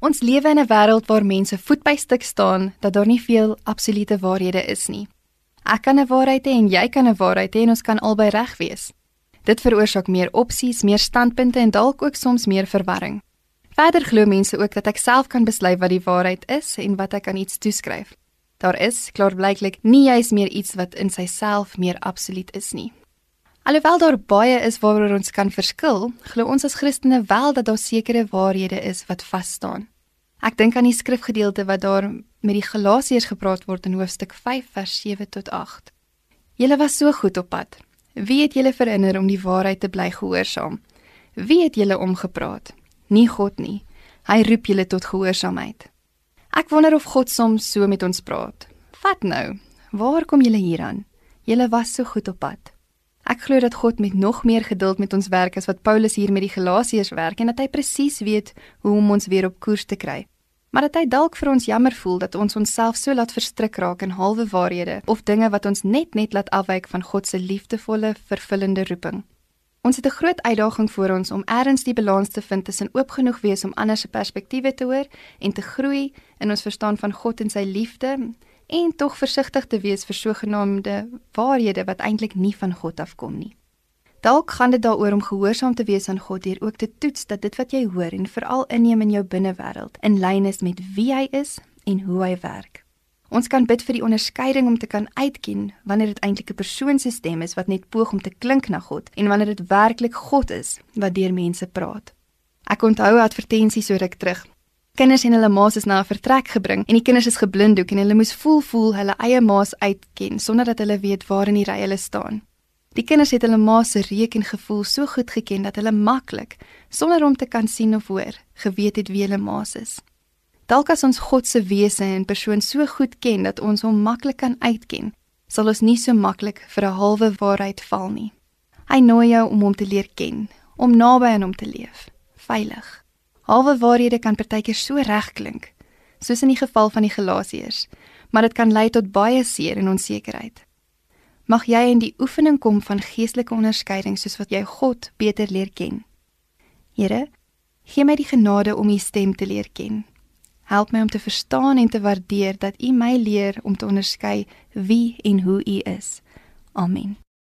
Ons lewe in 'n wêreld waar mense voet by stuk staan dat daar nie veel absolute waarhede is nie. Ek kan 'n waarheid hê en jy kan 'n waarheid hê en ons kan albei reg wees. Dit veroorsaak meer opsies, meer standpunte en dalk ook soms meer verwarring. Verder glo mense ook dat ek self kan besluit wat die waarheid is en wat ek aan iets toeskryf. Daar is klaarblyklik nie juis meer iets wat in syself meer absoluut is nie. Alhoewel daar baie is waaroor ons kan verskil, glo ons as Christene wel dat daar sekere waarhede is wat vas staan. Ek dink aan die skrifgedeelte wat daar met die Galasiërs gepraat word in hoofstuk 5 vers 7 tot 8. Julle was so goed op pad. Wie het julle verinner om die waarheid te bly gehoorsaam? Wie het julle omgepraat? Nie God nie. Hy roep julle tot gehoorsaamheid. Ek wonder of God soms so met ons praat. Vat nou. Waar kom julle hieraan? Julle was so goed op pad. Ek glo dat God met nog meer geduld met ons werk as wat Paulus hier met die Galasiërs werk en dat hy presies weet hoe om ons weer op koers te kry. Maar dat hy dalk vir ons jammer voel dat ons onsself so laat verstrik raak in halwe waarhede of dinge wat ons net net laat afwyk van God se liefdevolle, vervullende roeping. Ons het 'n groot uitdaging voor ons om ergens die balans te vind tussen oop genoeg wees om ander se perspektiewe te hoor en te groei in ons verstaan van God en sy liefde en tog versigtig te wees vir sogenaamde waarhede wat eintlik nie van God afkom nie. Dalk gaan dit daaroor om gehoorsaam te wees aan God deur ook te toets dat dit wat jy hoor en veral inneem in jou binnewêreld in lyn is met wie hy is en hoe hy werk. Ons kan bid vir die onderskeiding om te kan uitken wanneer dit eintlik 'n persoon se stem is wat net poog om te klink na God en wanneer dit werklik God is wat deur mense praat. Ek onthou advertensies so ruk terug kinders en hulle ma's is na 'n vertrek gebring en die kinders is geblinddoek en hulle moes voel voel hulle eie ma's uitken sonder dat hulle weet waar in die ry hulle staan. Die kinders het hulle ma se reuk en gevoel so goed geken dat hulle maklik sonder om te kan sien of hoor geweet het wie hulle ma's is. Dalk as ons God se wese en persoon so goed ken dat ons hom maklik kan uitken, sal ons nie so maklik vir 'n halwe waarheid val nie. Hy nooi jou om hom te leer ken, om naby aan hom te leef, veilig. Halwe waarhede kan partykeer so reg klink, soos in die geval van die Galasiërs, maar dit kan lei tot baie seer en onsekerheid. Mag jy in die oefening kom van geestelike onderskeiding soos wat jy God beter leer ken. Here, gee my die genade om U stem te leer ken. Help my om te verstaan en te waardeer dat U my leer om te onderskei wie en hoe U is. Amen.